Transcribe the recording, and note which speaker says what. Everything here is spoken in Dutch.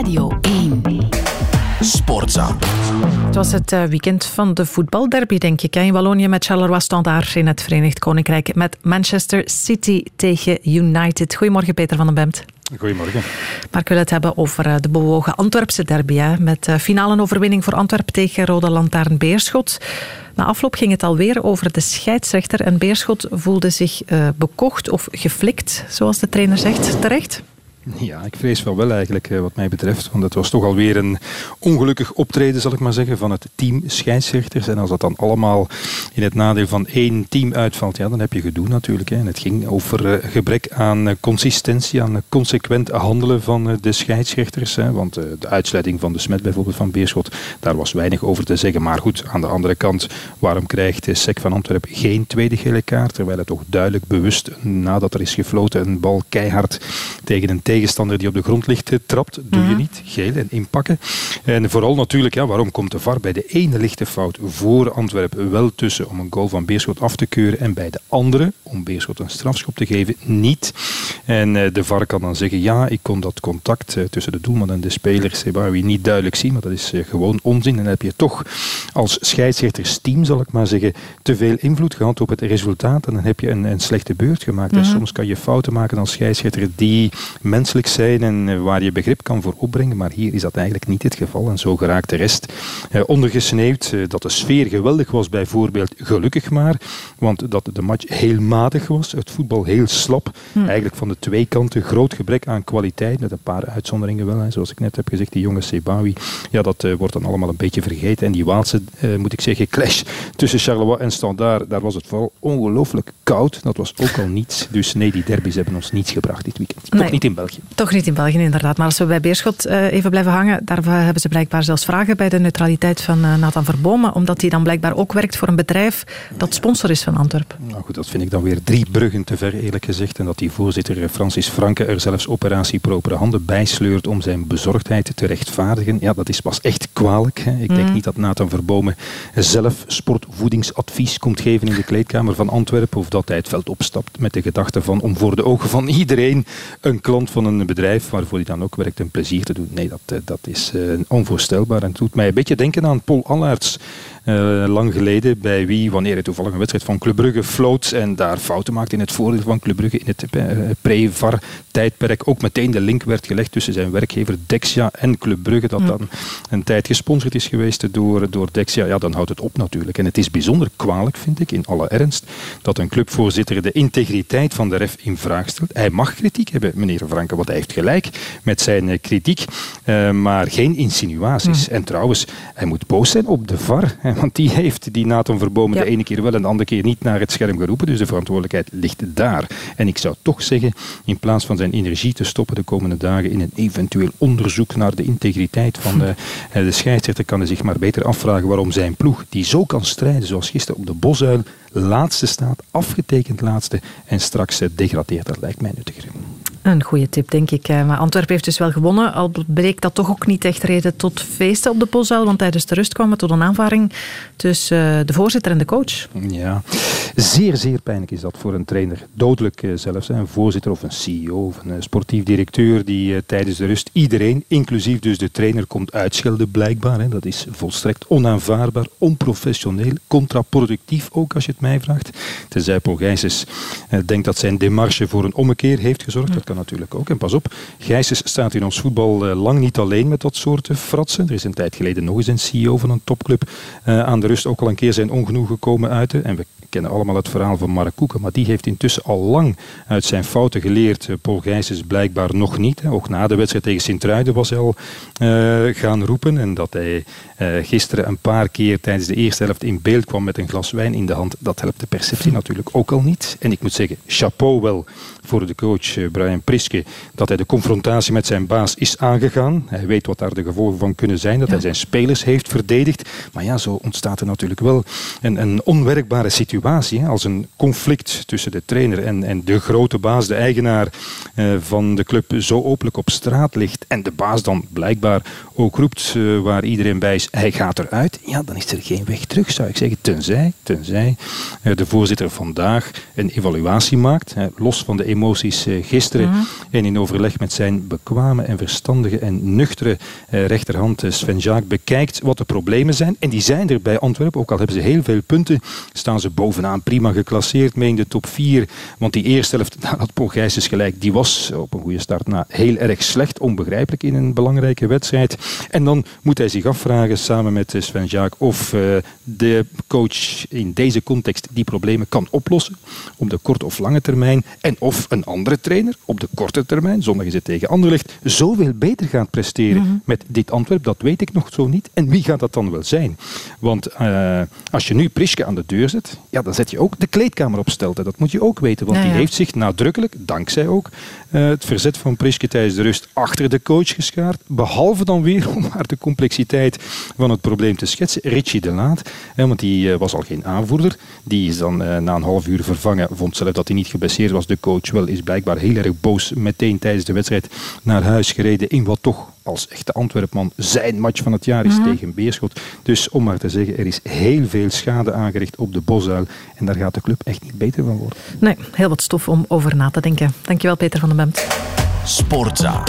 Speaker 1: Radio 1.
Speaker 2: Sportza.
Speaker 3: Het was het eh, weekend van de voetbalderby, denk ik. In Wallonië met Charleroi Standaard in het Verenigd Koninkrijk. Met Manchester City tegen United. Goedemorgen, Peter van den Bemt.
Speaker 4: Goedemorgen.
Speaker 3: Maar ik wil het hebben over eh, de bewogen Antwerpse derby. Hè, met uh, finale overwinning voor Antwerp tegen Rode Lantaarn Beerschot. Na afloop ging het alweer over de scheidsrechter. En Beerschot voelde zich uh, bekocht of geflikt, zoals de trainer zegt. Terecht?
Speaker 4: Ja, ik vrees wel wel eigenlijk wat mij betreft. Want het was toch alweer een ongelukkig optreden, zal ik maar zeggen, van het team scheidsrechters. En als dat dan allemaal in het nadeel van één team uitvalt, ja, dan heb je gedoe natuurlijk. Hè. En het ging over gebrek aan consistentie, aan consequent handelen van de scheidsrechters. Hè. Want de uitsluiting van de Smet bijvoorbeeld van Beerschot, daar was weinig over te zeggen. Maar goed, aan de andere kant, waarom krijgt SEC van Antwerpen geen tweede gele kaart? Terwijl het toch duidelijk bewust, nadat er is gefloten, een bal keihard tegen een tegenstander die op de grond ligt trapt, doe je niet. Geel en inpakken. En vooral natuurlijk, ja, waarom komt de VAR bij de ene lichte fout voor Antwerpen wel tussen om een goal van Beerschot af te keuren en bij de andere, om Beerschot een strafschop te geven, niet. En de VAR kan dan zeggen, ja, ik kon dat contact tussen de doelman en de speler Sebawi niet duidelijk zien, maar dat is gewoon onzin. En dan heb je toch als scheidsrechtersteam, zal ik maar zeggen, te veel invloed gehad op het resultaat en dan heb je een, een slechte beurt gemaakt. En soms kan je fouten maken als scheidsrechter die menselijk zijn en waar je begrip kan voor opbrengen. Maar hier is dat eigenlijk niet het geval. En zo geraakt de rest eh, ondergesneeuwd. Eh, dat de sfeer geweldig was bijvoorbeeld, gelukkig maar. Want dat de match heel matig was. Het voetbal heel slap. Hm. Eigenlijk van de twee kanten groot gebrek aan kwaliteit. Met een paar uitzonderingen wel. Hè. Zoals ik net heb gezegd, die jonge Sebawi. Ja, dat uh, wordt dan allemaal een beetje vergeten. En die Waalse, moet ik zeggen, clash tussen Charleroi en Standaard. Daar was het vooral ongelooflijk koud. Dat was ook al niets. Dus nee, die derbies hebben ons niets gebracht dit weekend.
Speaker 3: Nee.
Speaker 4: Toch niet in België.
Speaker 3: Toch niet in België, inderdaad. Maar als we bij Beerschot uh, even blijven hangen, daar hebben ze blijkbaar zelfs vragen bij de neutraliteit van Nathan Verbomen, omdat hij dan blijkbaar ook werkt voor een bedrijf dat sponsor is van Antwerpen.
Speaker 4: Nou goed, dat vind ik dan weer drie bruggen te ver, eerlijk gezegd. En dat die voorzitter Francis Franke er zelfs operatie propere handen bij sleurt om zijn bezorgdheid te rechtvaardigen. Ja, dat is pas echt kwalijk. Hè. Ik denk mm. niet dat Nathan Verbomen zelf sportvoedingsadvies komt geven in de kleedkamer van Antwerpen, of dat hij het veld opstapt met de gedachte van om voor de ogen van iedereen een klant van een bedrijf waarvoor hij dan ook werkt een plezier te doen. Nee, dat, dat is uh, onvoorstelbaar en het doet mij een beetje denken aan Paul Allaerts. Uh, lang geleden, bij wie, wanneer hij toevallig een wedstrijd van Club Brugge floot en daar fouten maakte in het voordeel van Club Brugge in het uh, pre-VAR-tijdperk, ook meteen de link werd gelegd tussen zijn werkgever Dexia en Club Brugge, dat dan een tijd gesponsord is geweest door, door Dexia. Ja, dan houdt het op natuurlijk. En het is bijzonder kwalijk, vind ik, in alle ernst, dat een clubvoorzitter de integriteit van de ref in vraag stelt. Hij mag kritiek hebben, meneer Franke, want hij heeft gelijk met zijn uh, kritiek, maar geen insinuaties. Mm. En trouwens, hij moet boos zijn op de VAR. Want die heeft die Nathan Verbomen ja. de ene keer wel en de andere keer niet naar het scherm geroepen. Dus de verantwoordelijkheid ligt daar. En ik zou toch zeggen, in plaats van zijn energie te stoppen de komende dagen in een eventueel onderzoek naar de integriteit van de, de scheidsrechter, kan hij zich maar beter afvragen waarom zijn ploeg, die zo kan strijden zoals gisteren op de Bosuil, laatste staat, afgetekend laatste en straks degradeert. Dat lijkt mij nuttiger.
Speaker 3: Een goede tip, denk ik. Maar Antwerpen heeft dus wel gewonnen. Al bleek dat toch ook niet echt reden tot feesten op de Bosuil. Want tijdens de rust kwam het tot een aanvaring tussen de voorzitter en de coach.
Speaker 4: Ja, zeer, zeer pijnlijk is dat voor een trainer. Dodelijk zelfs. Een voorzitter of een CEO of een sportief directeur die tijdens de rust iedereen, inclusief dus de trainer, komt uitschelden blijkbaar. Dat is volstrekt onaanvaardbaar, onprofessioneel, contraproductief ook als je het mij vraagt. Tenzij Paul Gijsens denkt dat zijn demarche voor een ommekeer heeft gezorgd. Natuurlijk ook. En pas op, Gijsens staat in ons voetbal uh, lang niet alleen met dat soort uh, fratsen. Er is een tijd geleden nog eens een CEO van een topclub uh, aan de rust ook al een keer zijn ongenoegen komen uiten. En we kennen allemaal het verhaal van Mark Koeken, maar die heeft intussen al lang uit zijn fouten geleerd. Paul Gijsens blijkbaar nog niet. Ook na de wedstrijd tegen Sint-Truiden was hij al gaan roepen. En dat hij gisteren een paar keer tijdens de eerste helft in beeld kwam met een glas wijn in de hand, dat helpt de perceptie natuurlijk ook al niet. En ik moet zeggen, chapeau wel voor de coach Brian Priske dat hij de confrontatie met zijn baas is aangegaan. Hij weet wat daar de gevolgen van kunnen zijn, dat ja. hij zijn spelers heeft verdedigd. Maar ja, zo ontstaat er natuurlijk wel een, een onwerkbare situatie situatie, als een conflict tussen de trainer en, en de grote baas, de eigenaar uh, van de club, zo openlijk op straat ligt en de baas dan blijkbaar ook roept uh, waar iedereen bij is, hij gaat eruit, ja, dan is er geen weg terug, zou ik zeggen. Tenzij, tenzij uh, de voorzitter vandaag een evaluatie maakt, los van de emoties gisteren mm. en in overleg met zijn bekwame en verstandige en nuchtere rechterhand Sven Jaak bekijkt wat de problemen zijn. En die zijn er bij Antwerpen, ook al hebben ze heel veel punten, staan ze bovenaan prima geclasseerd mee in de top 4. Want die eerste helft, dat Paul is gelijk, die was op een goede start na heel erg slecht, onbegrijpelijk in een belangrijke wedstrijd. En dan moet hij zich afvragen, samen met Sven Jaak, of uh, de coach in deze context die problemen kan oplossen, op de korte of lange termijn. En of een andere trainer op de korte termijn, zondag is het tegen Anderlecht, zoveel beter gaat presteren mm -hmm. met dit Antwerp, dat weet ik nog zo niet. En wie gaat dat dan wel zijn? Want uh, als je nu Priske aan de deur zet, ja, dan zet je ook de kleedkamer op stelte. Dat moet je ook weten, want ja. die heeft zich nadrukkelijk, dankzij ook uh, het verzet van Priske tijdens de rust, achter de coach geschaard. Behalve dan weer, om maar de complexiteit van het probleem te schetsen, Richie de Laat. Hè, want die uh, was al geen aanvoerder. Die is dan na een half uur vervangen, vond zelf dat hij niet geblesseerd was. De coach wel is blijkbaar heel erg boos meteen tijdens de wedstrijd naar huis gereden in wat toch als echte Antwerpman zijn match van het jaar is mm -hmm. tegen Beerschot. Dus om maar te zeggen, er is heel veel schade aangericht op de Bosuil. En daar gaat de club echt niet beter van worden.
Speaker 3: Nee, heel wat stof om over na te denken. Dankjewel Peter van den Bemt.
Speaker 2: Sportza.